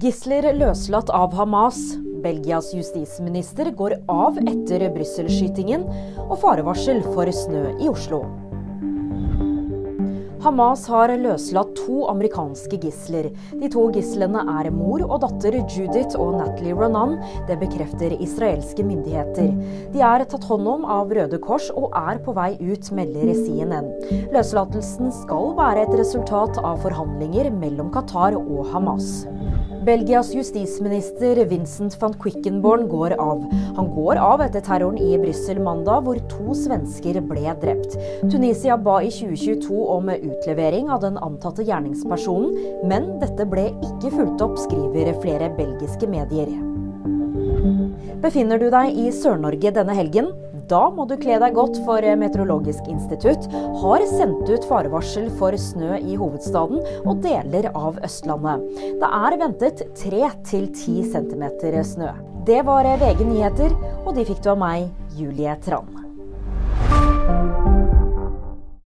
Gisler løslatt av Hamas. Belgias justisminister går av etter Brussel-skytingen, og farevarsel for snø i Oslo. Hamas har løslatt to amerikanske gisler. De to gislene er mor og datter Judith og Natalie Ronan. Det bekrefter israelske myndigheter. De er tatt hånd om av Røde Kors og er på vei ut, melder CNN. Løslatelsen skal være et resultat av forhandlinger mellom Qatar og Hamas. Belgias justisminister Vincent van Quickenborn går av. Han går av etter terroren i Brussel mandag, hvor to svensker ble drept. Tunisia ba i 2022 om utlevering av den antatte gjerningspersonen, men dette ble ikke fulgt opp, skriver flere belgiske medier. Befinner du deg i Sør-Norge denne helgen? Da må du kle deg godt, for Meteorologisk institutt har sendt ut farevarsel for snø i hovedstaden og deler av Østlandet. Det er ventet 3-10 cm snø. Det var VG nyheter, og de fikk du av meg, Julie Tran.